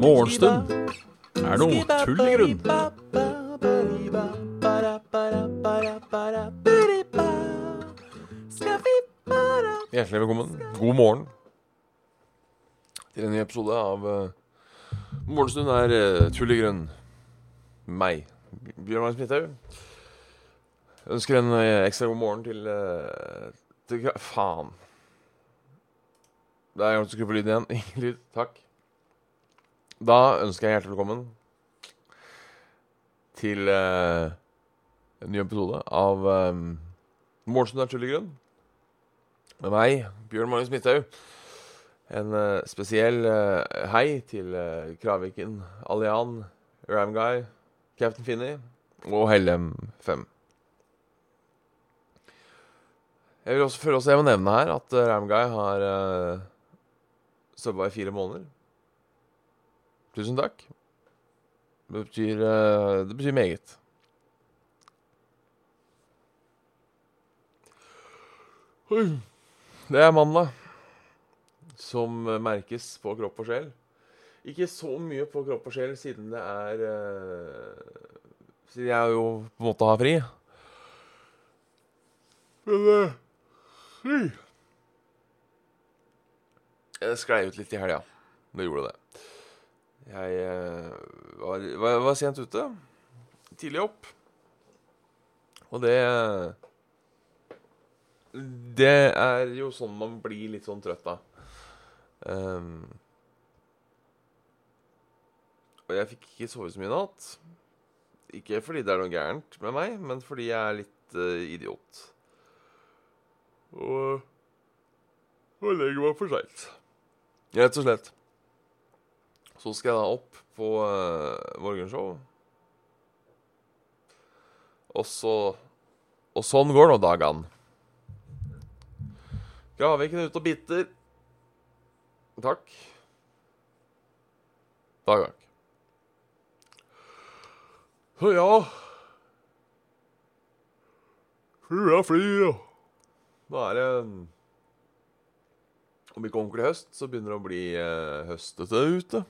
Morgenstund er noe tull i grunn. Hjertelig velkommen. God morgen til en ny episode av uh, Morgenstund er uh, tull i grunn. Meg, Bjørn Magnus Midthaug. Ønsker en uh, ekstra god morgen til, gra- Faen. Da er jeg som skrur på lyden igjen. Ingen lyd. Takk. Da ønsker jeg hjertelig velkommen til uh, en ny episode av um, Morgenstund er tull grunn. Med meg, Bjørn Magnus Midthaug. En uh, spesiell uh, hei til Kraviken, Allian, Ramguy, Captain Finney og Hellem 5. Jeg vil også, føler også jeg må nevne her at uh, Ramguy har uh, subba i fire måneder. Tusen takk. Det betyr, uh, det betyr meget. Det er mandag, som eh, merkes på kropp og sjel. Ikke så mye på kropp og sjel, siden det er uh, Siden jeg jo på en måte har fri. Men eh, Jeg sklei ut litt i helga. Det gjorde det. Jeg eh, var, var, var sent ute. Tidlig opp. Og det Det er jo sånn man blir litt sånn trøtt av. Um, og jeg fikk ikke sove så mye i natt. Ikke fordi det er noe gærent med meg, men fordi jeg er litt uh, idiot. Og og legger meg for seint. Rett og slett. Så skal jeg da opp på uh, morgenshow. Og så Og sånn går nå dagene. Graviken ute og bitter. Takk. Takk, takk. Så ja Flua flyr, og Nå er det Om ikke ordentlig høst, så begynner det å bli eh, høstete ute.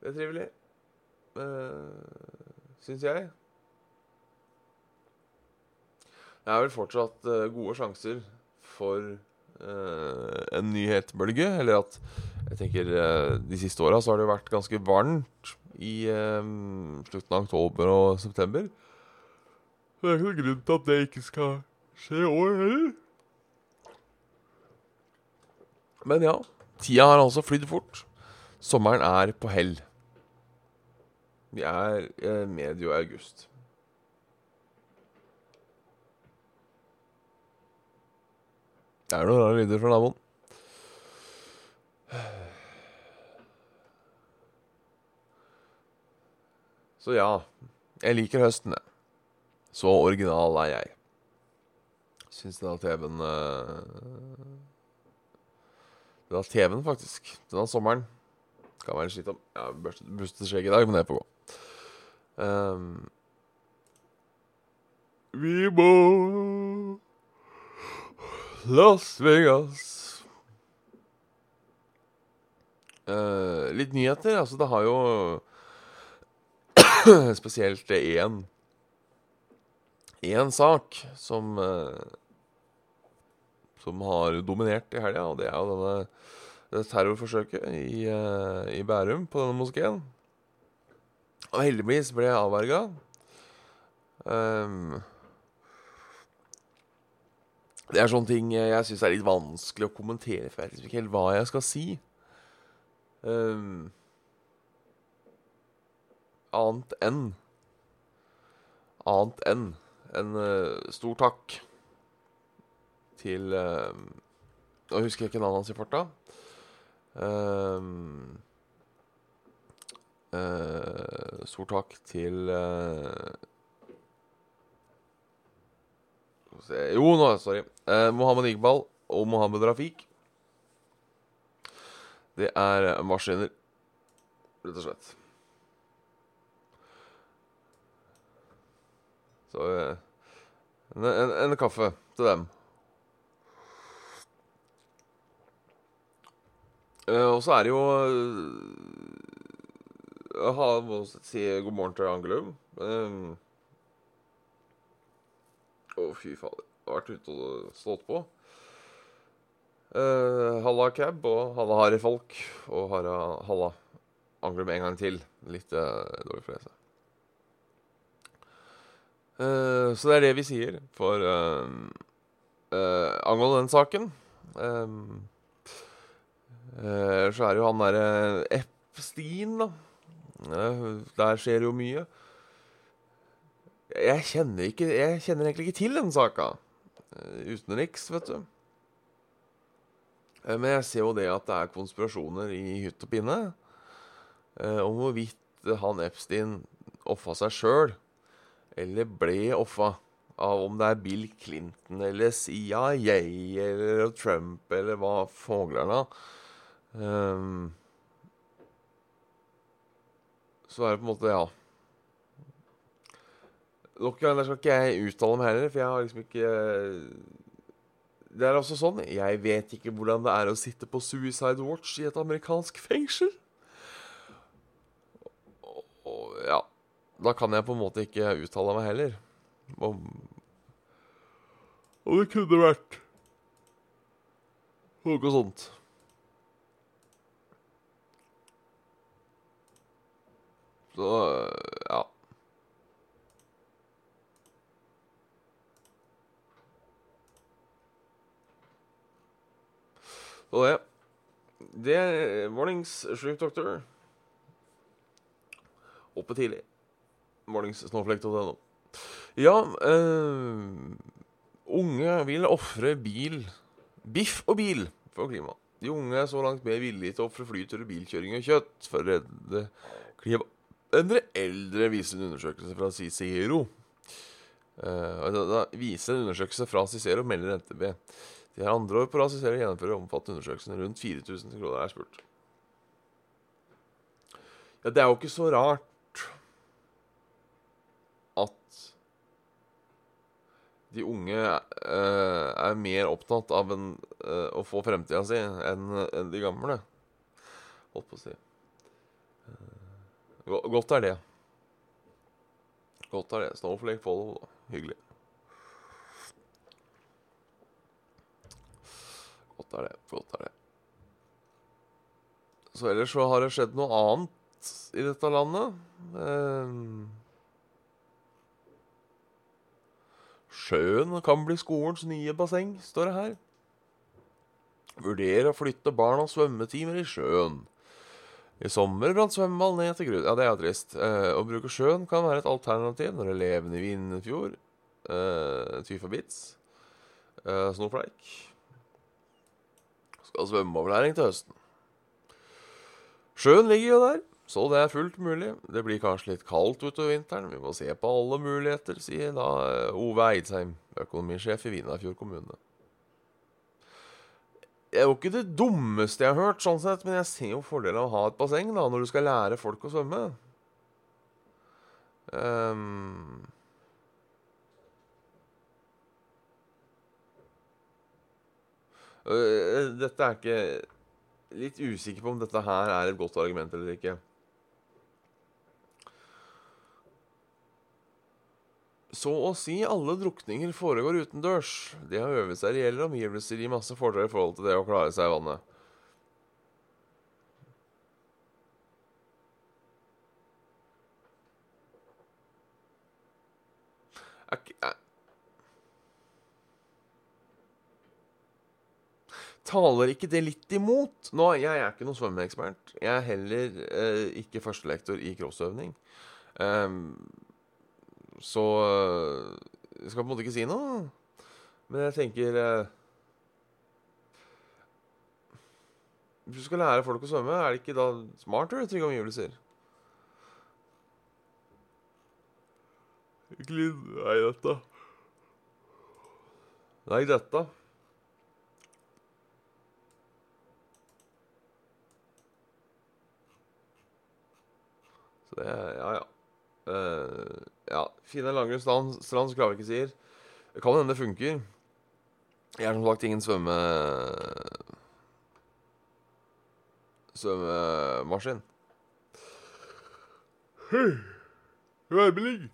Det er trivelig. Eh, Syns jeg. Det er vel fortsatt eh, gode sjanser for eh, en nyhetsbølge. Eller at jeg tenker eh, De siste åra så har det vært ganske varmt i eh, slutten av oktober og september. Det er ikke noen grunn til at det ikke skal skje òg, heller. Men ja, tida har altså flydd fort. Sommeren er på hell. Vi er eh, medio august. Det er noen rare lyder fra naboen. Så ja, jeg liker høsten, jeg. Så original er jeg. Syns denne TV-en uh, Denne TV-en, faktisk. Denne sommeren. Kan være slitt om. Ja, Bustet skjegg i dag, men det får gå. Um, vi må Las Vegas. Uh, litt nyheter. Altså, det har jo spesielt én Én sak som eh, Som har dominert i helga, og det er jo denne terrorforsøket i, eh, i Bærum på denne moskeen. Og heldigvis ble jeg avverga. Um, det er sånne ting jeg syns er litt vanskelig å kommentere, for jeg vet ikke helt hva jeg skal si. Um, annet enn Annet enn en uh, stor takk til uh, husker jeg ikke navnet hans i farta. Uh, uh, stor takk til se Jo, nå, sorry. Uh, Mohammed Iqbal og Mohammed Rafiq. Det er maskiner, rett og slett. Så en, en, en kaffe til dem. Og så er det jo Jeg har- må si god morgen til Angelum. Um, Å, fy fader. Jeg har vært ute og stått på. Uh, halla cab og halla harryfolk og halla, halla Angelum en gang til. Litt uh, dårlig for. Eh, så det er det vi sier for uh, angående den saken. Um, Eh, så er det jo han derre Epstein, da. Eh, der skjer jo mye. Jeg kjenner, ikke, jeg kjenner egentlig ikke til den saka. Eh, utenriks, vet du. Eh, men jeg ser jo det at det er konspirasjoner i hytt og pinne eh, om hvorvidt han Epstein offa seg sjøl, eller ble offa av om det er Bill Clinton eller CIA eller Trump eller hva fogler'n har. Um, så er det på en måte Ja. Nok en gang skal ikke jeg uttale meg heller, for jeg har liksom ikke Det er også sånn Jeg vet ikke hvordan det er å sitte på Suicide Watch i et amerikansk fengsel. Og, og ja Da kan jeg på en måte ikke uttale meg heller. Om Og det kunne vært noe sånt. Så ja. Så det Det er mornings Shrimp Doctor. Oppe tidlig. Morningssnowflake.no. Ja øh, Unge vil ofre bil Biff og bil for klimaet. De unge er så langt mer villige til å ofre flytur, bilkjøring og kjøtt for å redde klimaet dere eldre, viser en undersøkelse fra Cicero. Uh, da viser en undersøkelse fra Cicero, melder NTB. De har andre år på rad Cicero gjennomfører omfattende undersøkelser. Rundt 4000 kroner er spurt. Ja, det er jo ikke så rart at de unge uh, er mer opptatt av en, uh, å få fremtida si enn en de gamle. Holdt på å si. Godt er det. Godt er det. Snowflake follow. Hyggelig. Godt er det. Godt er det. Så ellers så har det skjedd noe annet i dette landet. Eh, sjøen kan bli skolens nye basseng, står det her. Vurder å flytte barnas svømmetimer i sjøen. I sommer brant svømmeball ned til grunn. Ja, det er jo trist. Eh, å bruke sjøen kan være et alternativ når elevene i Vindfjord, eh, Tyfa Bits, eh, Snowflake skal svømmeopplæring til høsten. Sjøen ligger jo der, så det er fullt mulig. Det blir kanskje litt kaldt utover vinteren. Vi må se på alle muligheter, sier da eh, Ove Eidsheim, økonomisjef i Vindafjord kommune det er jo ikke det dummeste jeg har hørt, sånn sett, men jeg ser jo fordelen av å ha et basseng da, når du skal lære folk å svømme. Um, dette er ikke Litt usikker på om dette her er et godt argument eller ikke. Så å si alle drukninger foregår utendørs. Det å øve seg reelle omgivelser gir masse fordeler i forhold til det å klare seg i vannet. Taler ikke det litt imot? Nå, Jeg er ikke noen svømmeekspert. Jeg er heller eh, ikke førstelektor i crossøvning. Um, så eh, jeg skal på en måte ikke si noe. Men jeg tenker eh, Hvis du skal lære folk å svømme, er det ikke da smartere trygge omgivelser? Nei, dette Nei, dette Så det Ja, ja. Uh, ja, Finn en langere strand, klarer ikke sier. Det kan hende det funker. Jeg er som sagt ingen svømme... svømmemaskin. Værmelding.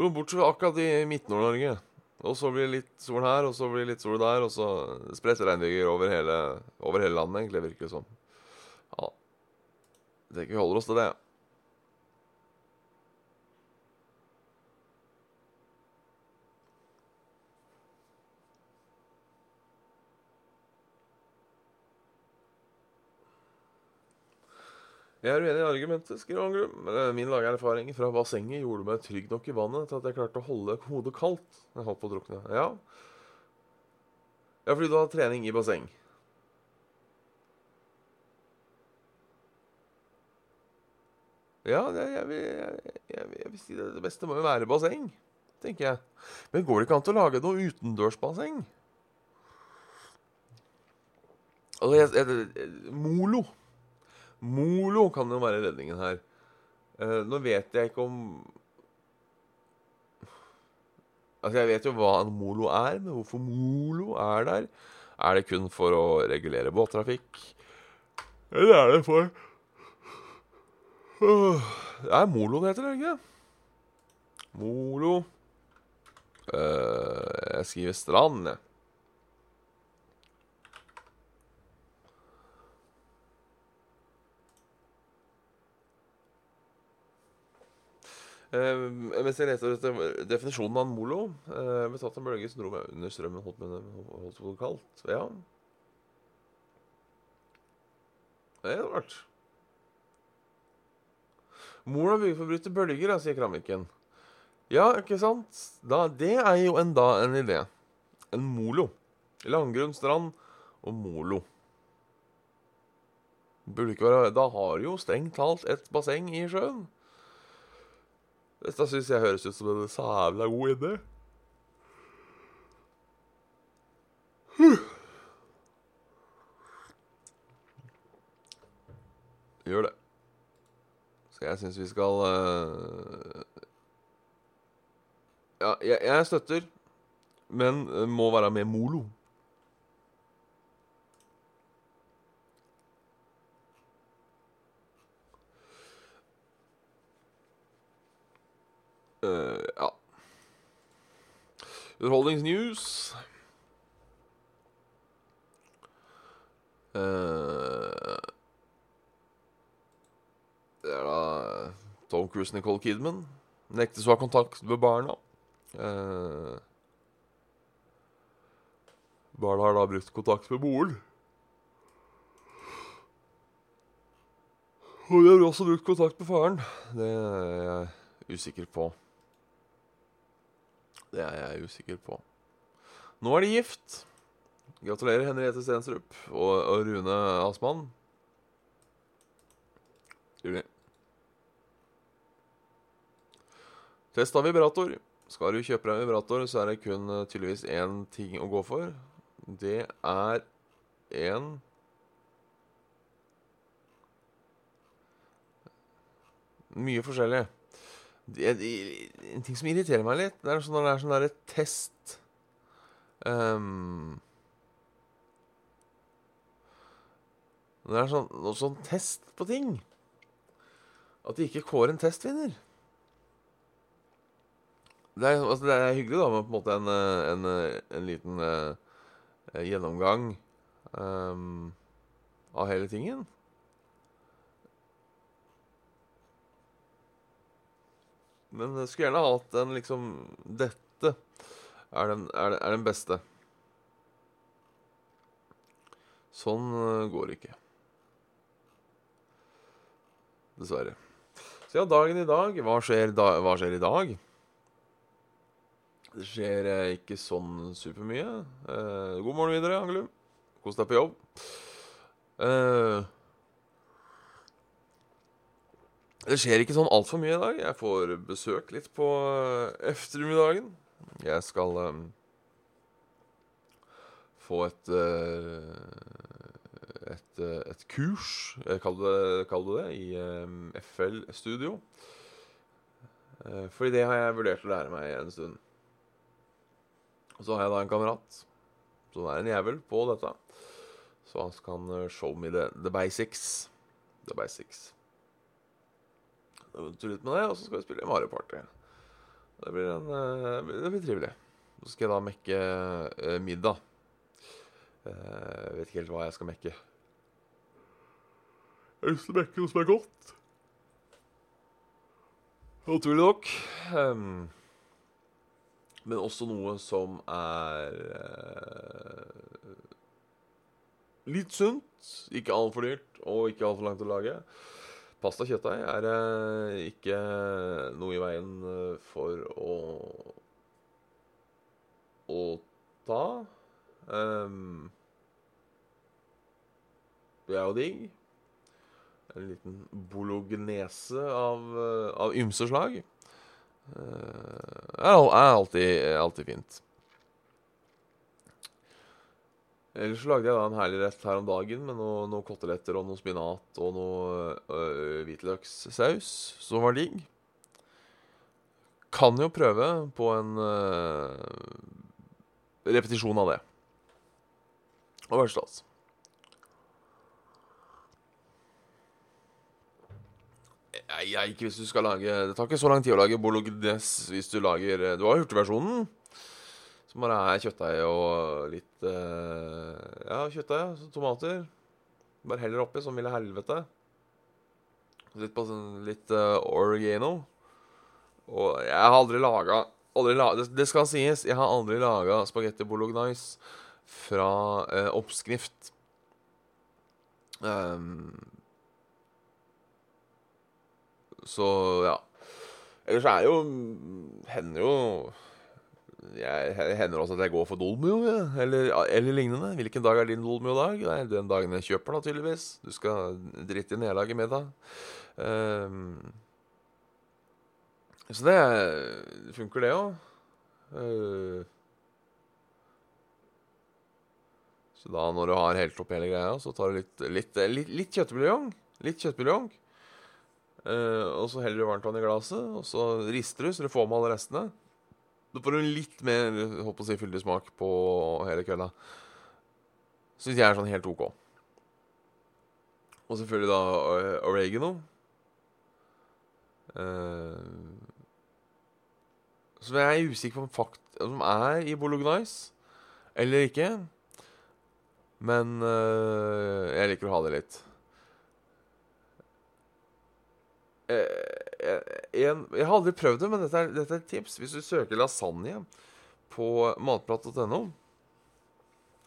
Bortsett fra akkurat i Midt-Nord-Norge. Og så blir det litt sol her, og så blir det litt sol der, og så spredt regnbyger over over hele landet, egentlig, virker det som. Ja. Jeg tenker vi holder oss til det. Jeg er uenig i argumentet, skriver Angerum. Men eh, min lange erfaring fra bassenget gjorde meg trygg nok i vannet til at jeg klarte å holde hodet kaldt jeg holdt på å drukne. Ja. ja, fordi du har trening i basseng. Ja, jeg, vil, jeg, jeg, vil si det, det beste må jo være basseng, tenker jeg. Men går det ikke an til å lage noe utendørsbasseng? Altså, Molo Molo kan jo være redningen her. Uh, nå vet jeg ikke om Altså, jeg vet jo hva en molo er, men hvorfor molo er der? Er det kun for å regulere båttrafikk? Eller er det for Det er molo det heter, ikke Molo uh, Jeg skriver strand, jeg. Uh, mens jeg leter etter definisjonen av en molo uh, Ble tatt en bølge som dro meg under strømmen, holdt, med, holdt det kaldt. Ja. Det er rart. For å bryte bølger, sier Kramviken. Ja, ikke sant? Da, det er jo enda en idé. En molo. Langgrunn strand og molo. Burde ikke være Da har jo strengt talt et basseng i sjøen. Dette syns jeg høres ut som en sævla god idé. Gjør det. Så jeg syns vi skal uh... Ja, jeg, jeg, støtter, men må være med molo. Uh, ja. Underholdningsnews. Uh, det er da Tom Cruise Nicole Kidman. Nektes å ha kontakt med barna. Eh, barna har da brukt kontakt med moren. Og de har også brukt kontakt med faren. Det er jeg usikker på. Det er jeg usikker på. Nå er de gift. Gratulerer, Henriette Stensrup og, og Rune Asmann. Test av vibrator. Skal du kjøpe deg vibrator, så er det kun uh, tydeligvis én ting å gå for. Det er en Mye forskjellig. Det, det, en ting som irriterer meg litt, det er sånn når det er sånn derre test um, det er sånn, sånn test på ting At de ikke kårer en testvinner. Det er, altså, det er hyggelig da med på en måte en, en, en liten uh, gjennomgang um, av hele tingen. Men jeg skulle gjerne hatt en liksom Dette er den, er, er den beste. Sånn går det ikke. Dessverre. Så ja, dagen i dag. Hva skjer, da, hva skjer i dag? Det skjer uh, ikke sånn supermye. Uh, god morgen videre, Angelum. Kos deg på jobb. Uh, det skjer ikke sånn altfor mye i dag. Jeg får besøk litt på ettermiddagen. Jeg skal um, få et uh, et, et, kurs, kall det, kall det det, i FL-studio. Uh, fordi det har jeg vurdert å lære meg en stund. Og så har jeg da en kamerat som er en jævel på dette. Så han kan eh, show me the, the basics. The basics. Tulle litt med det, og så skal vi spille Mario Party. Det blir, en, eh, det blir trivelig. Så skal jeg da mekke uh, middag. Jeg vet ikke helt hva jeg skal mekke. Jeg har lyst til å mekke noe som er godt. Naturlig nok. Um, men også noe som er eh, litt sunt. Ikke altfor dyrt, og ikke altfor langt å lage. Pasta kjøttdeig er eh, ikke noe i veien for å å ta. Um, det er jo digg. En liten bolognese av, eh, av ymse slag. Uh, er, alltid, alltid fint. Ellers lagde jeg da en herlig rett her om dagen med noen noe koteletter og noe spinat og noe øh, hvitløkssaus, som var digg. Kan jo prøve på en øh, repetisjon av det. Og være stas. Nei, ikke hvis du skal lage Det tar ikke så lang tid å lage bolognese hvis du lager Du har hurtigversjonen. Som bare er kjøttdeig og litt uh, Ja, kjøttdeig, tomater. Bare heller oppi som ville helvete. Litt, på, sånn, litt uh, oregano. Og jeg har aldri laga det, det, skal sies, jeg har aldri laga spagetti bolognese fra uh, oppskrift. Um, så ja. Ellers er jo Hender jo jeg, hender også at jeg går for Dolmio, ja. eller, eller, lignende. Hvilken dag er din Dolmio-dag? Det er den dagen jeg kjøper, naturligvis. Du skal drite i nederlaget med deg. Um, så det funker, det òg. Uh, eh, så da, når du har helt opp hele greia, så tar du litt, litt, litt, litt kjøttbuljong. Litt kjøttbuljong. Uh, og så heller du varmtvann i glasset, og så rister du så du får med alle restene. Da får du litt mer håper å si, fyldig smak på hele kølla. Syns jeg er sånn helt OK. Og selvfølgelig da uh, oregano. Uh, som jeg er usikker på om fakt som er i Bolognice eller ikke. Men jeg liker å ha det litt. Eh, en, jeg har aldri prøvd det, men dette er, dette er, et tips. Hvis du søker lasagne på matprat.no,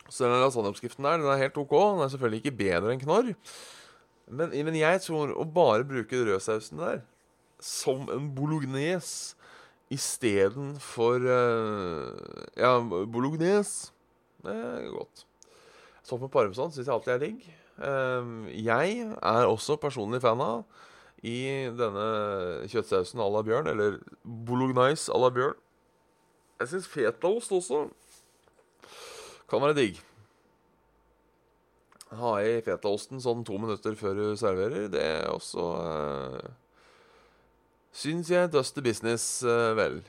så er den lasagneoppskriften der. Den er helt OK. Den er selvfølgelig ikke bedre enn knorr. Men, men jeg tror å bare bruke rødsausen der som en bolognese istedenfor uh, Ja, bolognese. Det er godt. Sopp med parmesan syns jeg alltid er digg. Uh, jeg er også personlig fan av i denne kjøttsausen à la bjørn, eller bolognese à la bjørn. Jeg syns fetaost også kan være digg. Ha i fetaosten sånn to minutter før du serverer, det er også uh, Syns jeg dust the business uh, vel.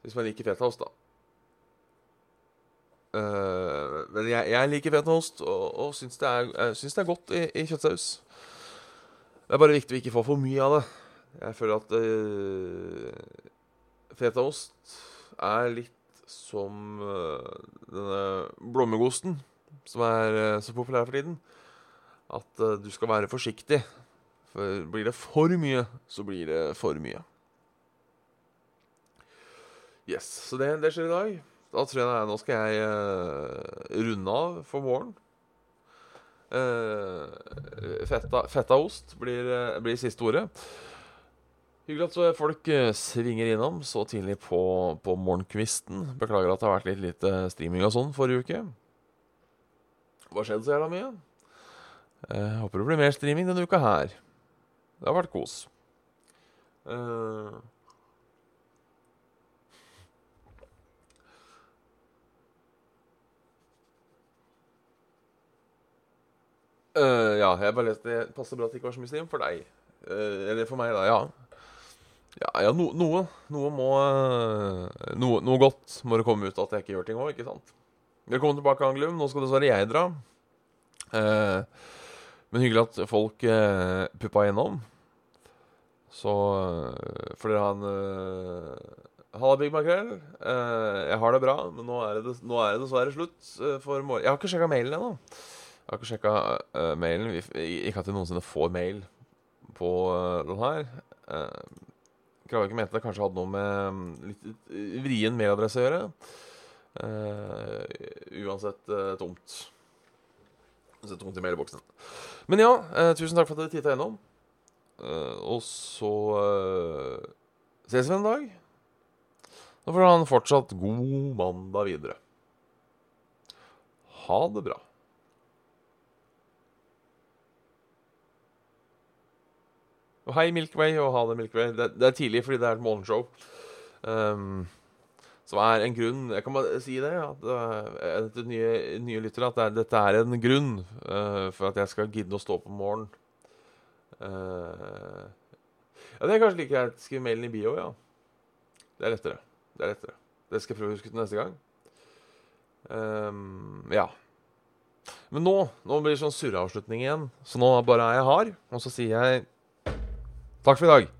Hvis man liker fetaost, da. Uh, men jeg, jeg, liker fetaost og, og syns, det er, syns det er godt i, i kjøttsaus. Det er bare viktig å ikke få for mye av det. Jeg føler at øh, fetaost er litt som øh, denne blommegosten som er øh, så populær for tiden. At øh, du skal være forsiktig. For blir det for mye, så blir det for mye. Yes, Så det, det skjer i dag. Da tror jeg Nå skal jeg runde av for våren. Uh, fetta, fetaost blir, uh, blir siste ordet. Hyggelig at så folk uh, svinger innom så tidlig på, på morgenkvisten. Beklager at det har vært litt lite streaming og sånn forrige uke. Hva skjedde så jævla mye? Uh, håper det blir mer streaming denne uka her. Det har vært kos. Uh, Uh, ja, jeg bare leste Det passer bra at det ikke var så mye stream for deg. Uh, eller for meg, da. Ja. Ja, ja no, noe. Noe må eh, noe, noe godt må det komme ut at jeg ikke gjør ting òg, ikke sant? Velkommen tilbake, Anglum. Nå skal dessverre jeg dra. Uh, men hyggelig at folk uh, puppa igjennom Så uh, For dere har en Halla, Big Makrell. Jeg har det bra, men nå er det, nå er det dessverre slutt for morgen... Jeg har ikke sjekka mailen ennå. Jeg har ikke sjekka uh, mailen. Ikke at vi noensinne får mail på uh, den her. Uh, Kravik mente det kanskje hadde noe med um, litt vrien mailadresse å gjøre. Uh, uansett tomt. Så tomt i mailboksen. Men ja, tusen takk for at dere titta innom. og så ses vi en dag. Da får han fortsatt god mandag videre. Ha det bra. Hei, Milkway, og ha det, Milkway. Det, det er tidlig fordi det er et morgenshow. Um, som er en grunn Jeg kan bare si det, at, uh, til nye, nye lyttere, at det er, dette er en grunn uh, for at jeg skal gidde å stå på morgenen. Uh, ja, det er kanskje like greit. Skriv mailen i bio, ja. Det er lettere. Det er lettere. Det skal jeg prøve å huske til neste gang. Um, ja. Men nå nå blir det sånn surreavslutning igjen. Så nå bare er jeg hard, og så sier jeg Takk for i dag.